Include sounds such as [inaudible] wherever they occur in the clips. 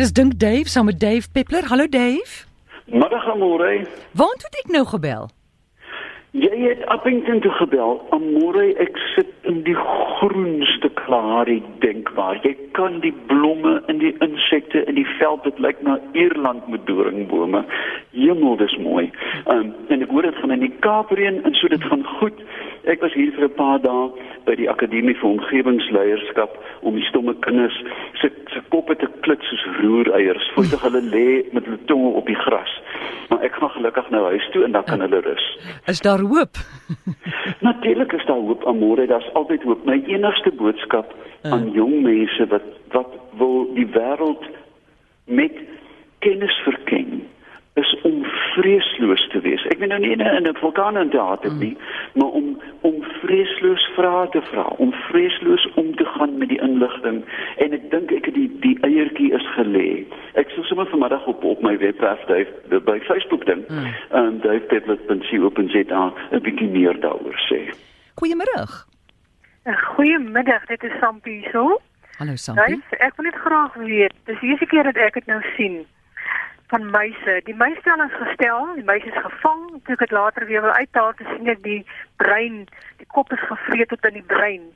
Dis dink Dave saam met Dave Peppler. Hallo Dave. Middag Amore. Waar toe ek nou gebel? Jy het Appington toe gebel. Amore, ek sit in die groenste klarie denkbaar. Jy kan die blomme en die insekte in die veld dit lyk na Ierland met doringbome. Hemel, dis mooi. Um, en ek hoor dit gaan in die Kaapreën en so dit gaan goed. Ek was hier vir 'n paar dae by die Akademie vir Omgewingsleierskap om die stomme kinders se se koppe te klit soos roereiers voordat hulle lê met hulle tonge op die gras. Maar ek gaan gelukkig nou huis toe en dan kan hulle rus. Is daar hoop? [laughs] Natuurlik is daar hoop, Amore, daar's altyd hoop. My enigste boodskap aan jong mense wat wat wil die wêreld met kennis verken vreesloos te wees. Ek weet nou nie in 'n vulkaan in het nie, maar om om vreesloos vrae te vra, om vreesloos om te gaan met die inligting en ek dink ek het die die eiertjie is gelê. Ek sou sommer vanmiddag op op my webwerf Dave by Facebook ding, ehm um, davepetlet.co.za 'n bietjie meer daaroor sê. Goeiemôre. Goeiemiddag, dit is Sampie so. Hallo Sampie. Ek wil net graag weet, dis die eerste keer dat ek dit nou sien van muise. Die muisstel is gestel, die muis is gevang, toe ek dit later weer wil uithaal, te sien ek die brein, die kop is gevreet tot in die brein.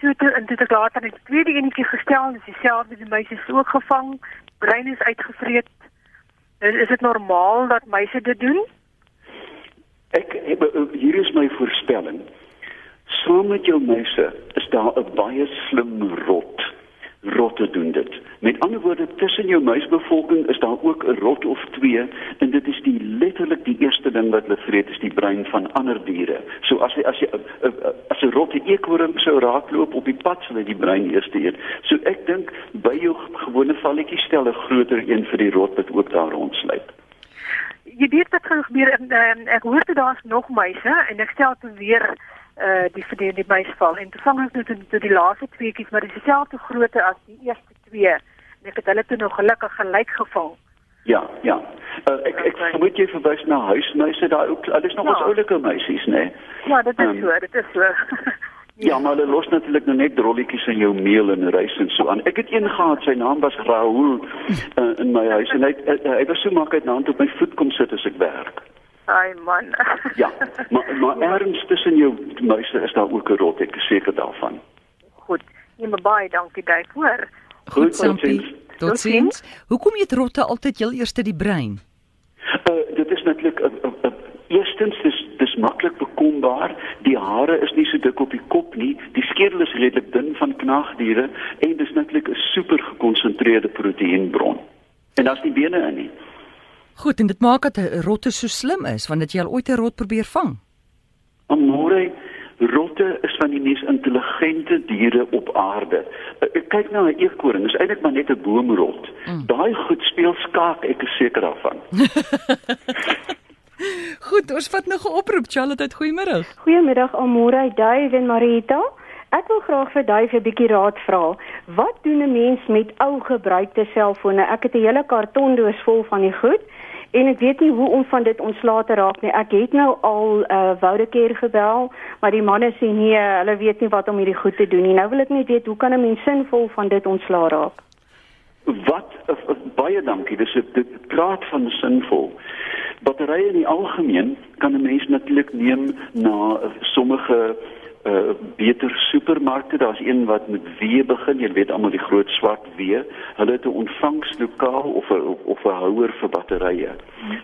So toe en toe ek later net die tweede enetjie gestel, dis dieselfde, die muis is ook gevang, brein is uitgevreet. Is, is dit normaal dat muise dit doen? Ek hier is my voorspelling. Saam met jou muise is daar 'n baie slim rot rotte doen dit. Met ander woorde, tussen jou muisbevolking is daar ook 'n rot of twee en dit is die letterlik die eerste ding wat hulle vreet is die brein van ander diere. So as jy as jy as 'n rot 'n eekhoorn sou raakloop op die pad sal hy die brein eers eet. So ek dink by jou gewone valletjie stel 'n groter een vir die rot wat ook daar rondsluip. Jy weet wat gaan gebeur en uh, ek hoor dit daar's nog muise en ek stel toe weer uh die vir die meisval en toevallig nou tot, tot die laaste tweeetjies maar dis dieselfde grootte as die eerste twee en ek het hulle toe nog gelukkig gelyk gevang. Ja, ja. Uh, ek ek vermoed jy verwys na huismuise daai ook. Dit is nog ja. ons oulike meisies, né? Nee? Ja, dit is um, so, dit is so. [laughs] ja, maar hulle los natuurlik nou net drolletjies in jou meel en reis en so aan. Ek het een gehad, sy naam was Raoul uh, in my huis en hy hy, hy was so maklik na hand op my voet kom sit as ek werk. Ai man. ja, maar maar [laughs] erns tussen jou muise is daar ook 'n rot, ek is seker daarvan. Goed. Nee, maar baie dankie daarvoor. Goed, totsiens. Totsiens. Hoekom eet rotte altyd heel eers die brein? Uh dit is natuurlik 'n uh, uh, eerstens dis dis maklik bekombaar. Die hare is nie so dik op die kop nie. Die skedel is redelik dun van knaagdiere en dis natuurlik 'n super gekonsentreerde proteïenbron. En daar's nie bene in nie. Goed, en dit maak dat 'n rotte so slim is, want dit jy al ooit 'n rot probeer vang. Amore, rotte is van die mees intelligente diere op aarde. Ek kyk na 'n eekhoorn, dis eintlik maar net 'n boomrot. Mm. Daai goed speel skaak, ek is seker daarvan. [laughs] Goed, ons vat nog 'n oproep, Charlotte, goeiemôre. Goeiemiddag Amore, Dave en Marita. Ek wil graag vir Dave 'n bietjie raad vra. Wat doen 'n mens met ou gebruikte selfone? Ek het 'n hele kartondoos vol van die goed en ek weet nie hoe om van dit ontslae te raak nie. Ek het nou al uh, Vodacare gebel, maar die manne sê nee, hulle weet nie wat om hierdie goed te doen nie. Nou wil ek net weet hoe kan 'n mens sinvol van dit ontslae raak? Wat uh, uh, baie dankie. Dis dit praat van sinvol. Batterye in die algemeen kan 'n mens natuurlik neem na sommige uh beter supermarkte. Daar's een wat met W begin. Jy weet almal die groot swart W hulle het 'n ontvangslokaal of 'n of 'n houer vir batterye.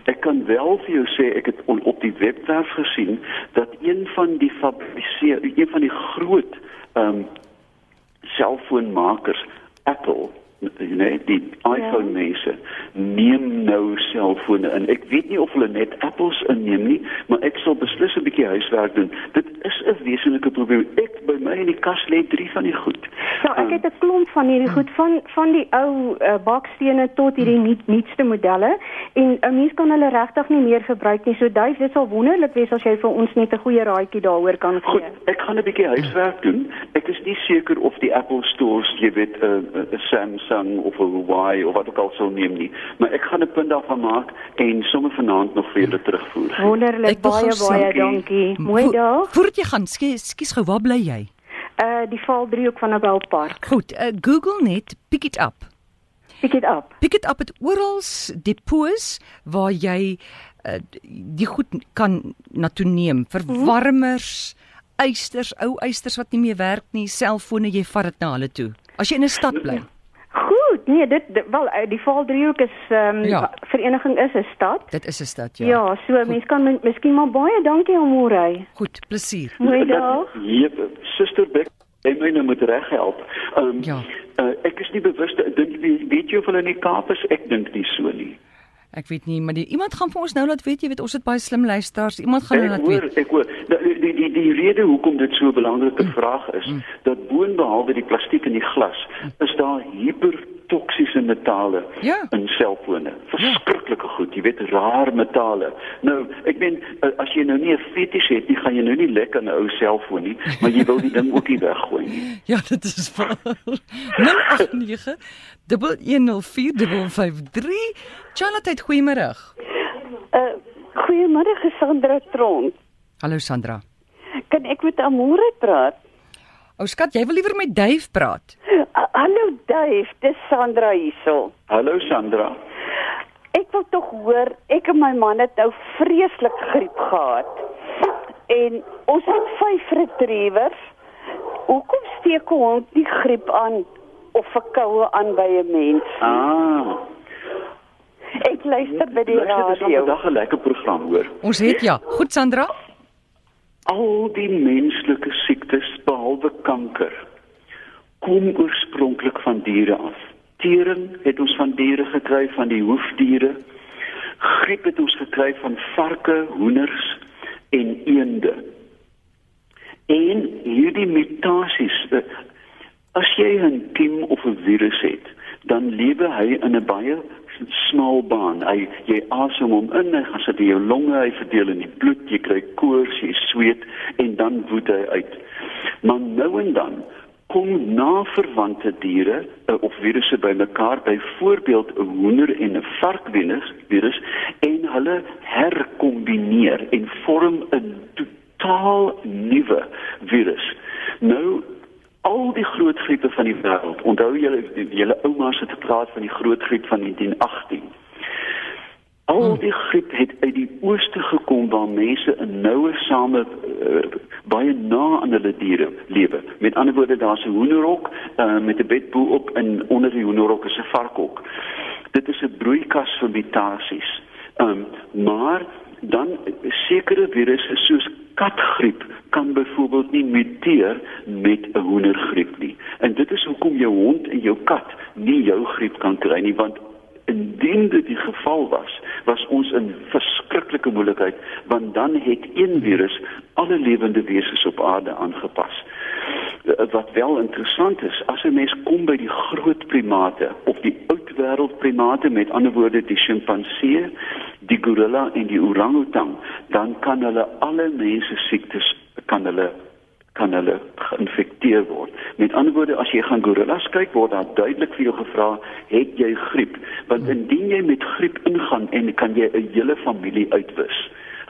Ek kan wel vir jou sê ek het on, op die webwerf gesien dat een van die fabriseer een van die groot ehm um, selfoonmakers Apple nee die iPhone ja. mense neem nou selfone in. Ek weet nie of hulle net Apples inneem nie, maar ek sal beslis 'n bietjie huiswerk doen. Dit is 'n wesenlike probleem. Ek by my in die kas lê drie van die goed. Ja, ek het 'n klomp van hierdie goed van van die ou uh, bakstene tot hierdie nuut nuutste modelle en 'n mens kan hulle regtig nie meer gebruik nie. So duif, dit sal wonderlik wees as jy vir ons net 'n goeie raadjie daaroor kan gee. Goed, ek gaan 'n bietjie huiswerk doen. Ek is nie seker of die Apple stores, jy weet, 'n uh, uh, Samsung of 'n Huawei of wat ook al sou neem nie, maar ek gaan 'n punt daarvan maak en sommer vanaand nog vir julle terugvoer. Wonderlik, baie baie dankie. Mooi dag. Voordat jy gaan, skus gou, waar bly jy? Uh die Valdriehoek van Nobel Park. Goed, uh, Google net pick it up. Pick it up. Pick it up het oral depots waar jy uh, die goed kan na toe neem. Verwarmers, eisters, ou eisters wat nie meer werk nie, selfone, jy vat dit na hulle toe. As jy in 'n stad bly. Nee, dit, dit wel eh, die Vaaldriehoek is ehm um, Ja. vereniging is 'n stad. Dit is 'n stad, ja. Ja, so mense kan miskien maar baie dankie aan Morey. Goed, plesier. Mooi dag. Jep, Suster Beck, jy my nou moet reghelp. Ehm um, Ja. uh, ek is nie bewus dink jy weet jy of hulle in die Kaap is? Ek dink nie so nie. Ek weet nie, maar die, iemand gaan vir ons nou laat weet, jy weet ons het baie slim luisteraars. Iemand gaan nou Ek laat hoor, weet. ek hoor. Die die die, die rede hoekom dit so 'n belangrike vraag is, dat boonbehalwe die plastiek en die glas, is daar hipertoksiese metale Ja. in selfone. Verskriklike goed, jy weet, rare metale. Nou, ek meen eh, as jy nou nie 'n fetish het nie, gaan jy nou nie lekker 'n ou selfoon nie, maar jy wil die ding ook nie weggooi nie. [laughs] Ja, dit is waar. 089 104 Charlotte, goeiemôre. Uh, goeiemôre Sandra Tron. Hallo Sandra. Kan ek met Amore praat? Ou skat, jy wil liewer met Dave praat. Uh, hallo Dave, dis Sandra hierso. Hallo Sandra. Ek wil tog hoor, ek en my man het nou vreeslik griep gehad. En ons het vyf retrievers. Hoekom steek 'n hond nie griep aan of verkoue aan by 'n mens? Ah. Ek luister by die Luister, dis radio. vandag 'n lekker program hoor. Ons het ja. Goed Sandra. Al die menslike siektes behalwe kanker kom oorspronklik van diere af. Tering het ons van diere gekry, van die hoefdiere. Griep het ons gekry van varke, hoenders en eende. En hierdie mutasies, eh, as jy 'n kiem of 'n virus het, dan lewe hy in 'n baie smal baan. Hy jy asem hom in, hy gaan sit in jou longe, hy verdeel in die bloed, jy kry koors, jy sweet en dan woed hy uit. Maar nou en dan kom naverwante diere uh, of virusse bymekaar, byvoorbeeld 'n hoender en 'n varkvirus virus en hulle herkombineer en vorm 'n totaal nuwe virus. Nou al die groot griepe van die wêreld. Onthou julle julle oumas het gepraat van die groot griep van 1918. Al die griep het uit die ooste gekom waar mense in noue same uh, baie na aan hulle diere lewe. Met ander woorde daar's 'n hoenderhok uh, met 'n bed bo op en onder die hoenderhok is 'n varkhok. Dit is 'n broeikas vir mutasies. Um, maar dan sekere virusse soos katgriep kan byvoorbeeld nie muteer met 'n hoendergriep nie. En dit is hoekom jou hond en jou kat nie jou griep kan kry nie want indien dit die geval was, was ons in verskriklike moeilikheid want dan het een virus alle lewende wesens op aarde aangepas. Eh, Wat wel interessant is, as 'n mens kom by die groot primate of die oudwêreld primate, met ander woorde die sjimpansee, die gorilla en die orangutang, dan kan hulle alle mense siektes kan hulle kan hulle geïnfekteer word. Met ander woorde, as jy gaan gorillas kyk, word daar duidelik vir jou gevra, het jy griep? Want indien jy met griep ingaan en kan jy 'n hele familie uitwis.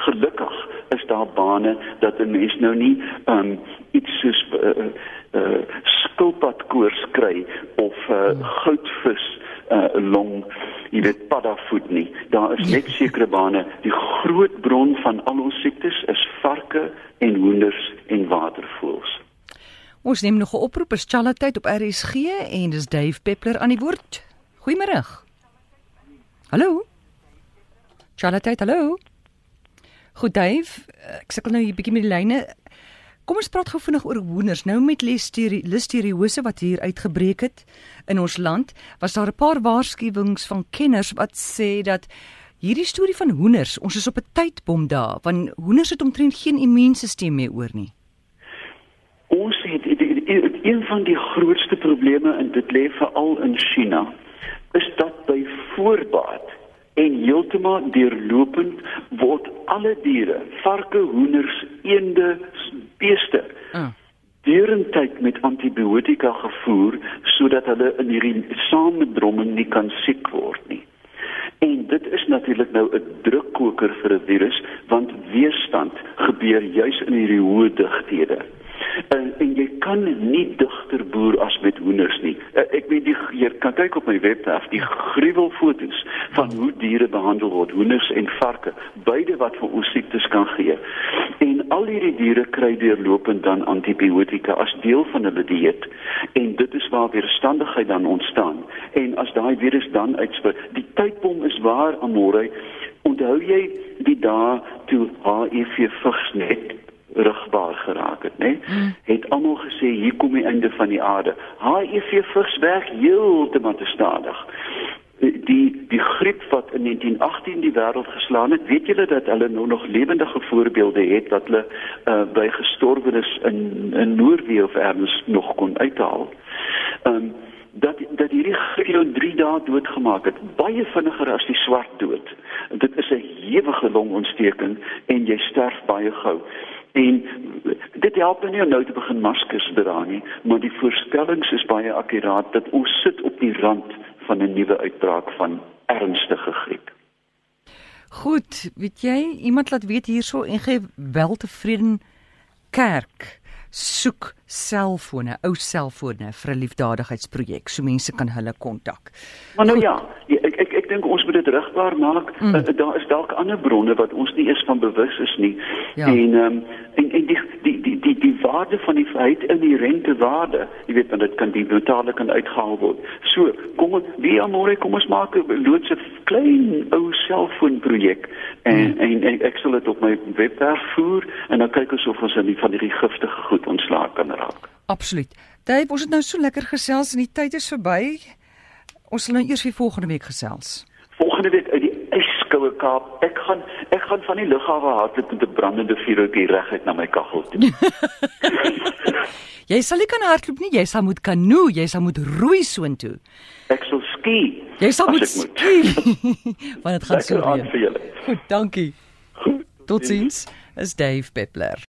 Gelukkig is daar bane dat 'n mens nou nie um iets soos uh, uh skilpadkoors kry of uh, goudvis uh, long jy weet paddafoot nie. Daar is net sekere bane. Die groot bron van al ons siektes is varke en hoenders en watervoëls. Ons neem nog 'n oproep is Charlotte op RSG en dis Dave Peppler aan die woord. Goeiemôre. Hallo. Charlotte, hallo. Goed Dave, ek sukkel nou hier bietjie met die lyne. Kom ons praat gou vinnig oor hoenders. Nou met listerie- listeriose wat hier uitgebreek het in ons land, was daar 'n paar waarskuwings van kenners wat sê dat hierdie storie van hoenders, ons is op 'n tydbom daar, want hoenders het omtrent geen immuunstelsel meer oor nie. Ons het een van die grootste probleme en dit lê veral in China is dat by voorbaat en heeltemal deurlopend word alle diere, varke, hoenders, eende, beeste Ah. deurentyd met antibiotika gevoer sodat hulle in hierdie samendromming nie kan siek word nie. En dit is natuurlik nou 'n drukkoker vir 'n virus want weerstand gebeur juis in hierdie hoë digthede. En, en jy kan nie digter boer as met hoenders nie. uh, ek weet die jy kan kyk op my webwerf die gruwelfoto's van hoe diere behandel word, hoenders en varke, beide wat vir ons siektes kan gee. Al hierdie diere kry deurlopend dan antibiotika as deel van hulle dieet en dit is waar weerstandigheid dan ontstaan. En as daai virus dan uitspreek, die tydbom is waar amore. Onthou jy die dae toe HIV vigs net rugbaar geraak het, né? Mm. Het almal gesê hier kom die einde van die aarde. HIV vigs weg heeltemal te stadig. Die die griep wat in 1918 die wêreld geslaan het, weet julle dat hulle nou nog lewendige voorbeelde het wat hulle uh, by gestorwenes in in Noorwe of ergens nog kon uithaal. Ehm um, dat dat hierdie griep jou 3 dae doodgemaak het, baie vinniger as die swart dood. Dit is 'n hewige longontsteking en jy sterf baie gou. En dit help nie om nou te begin maskers dra nie, maar die voorspellings is baie akkuraat dat ons sit op die rand van 'n nuwe uitbraak van ernstige griep. Goed, weet jy, iemand laat weet hierso en gee weltevreden kerk soek selfone, ou selfone vir 'n liefdadigheidsprojek, so mense kan hulle kontak. Maar nou Goed. ja, ek ek ek dink ons moet dit rigbaar maak. Mm. Uh, daar is dalk ander bronne wat ons nie eens van bewus is nie. Ja. En ehm um, en en die die die die die waarde van die feit in die rentewaarde, jy weet want dit kan die brutale kan uitgehaal word. So, kom ons wie amore kom ons maak 'n loodse klein ou selfoonprojek en, mm. en en ek sal dit op my webwerf voer en dan kyk ons of ons aan die van hierdie giftige goed ontslaak kan raak. Absoluut. Dave, ons het nou so lekker gesels en die tyd is verby. Ons sal nou eers weer volgende week gesels. Volgende week uit die yskoue Kaap. Ek gaan ek gaan van die lughawe hardloop met 'n brandende vuurtjie reguit na my kaggel toe. [laughs] jy sal nie kan hardloop nie, jy sal moet kanoe, jy sal moet roei soontoe. Ek sal ski. Jy sal moet ski. [laughs] Want dit gaan so weer. Goed, dankie. Goed. Totsiens. Is Dave Peppler.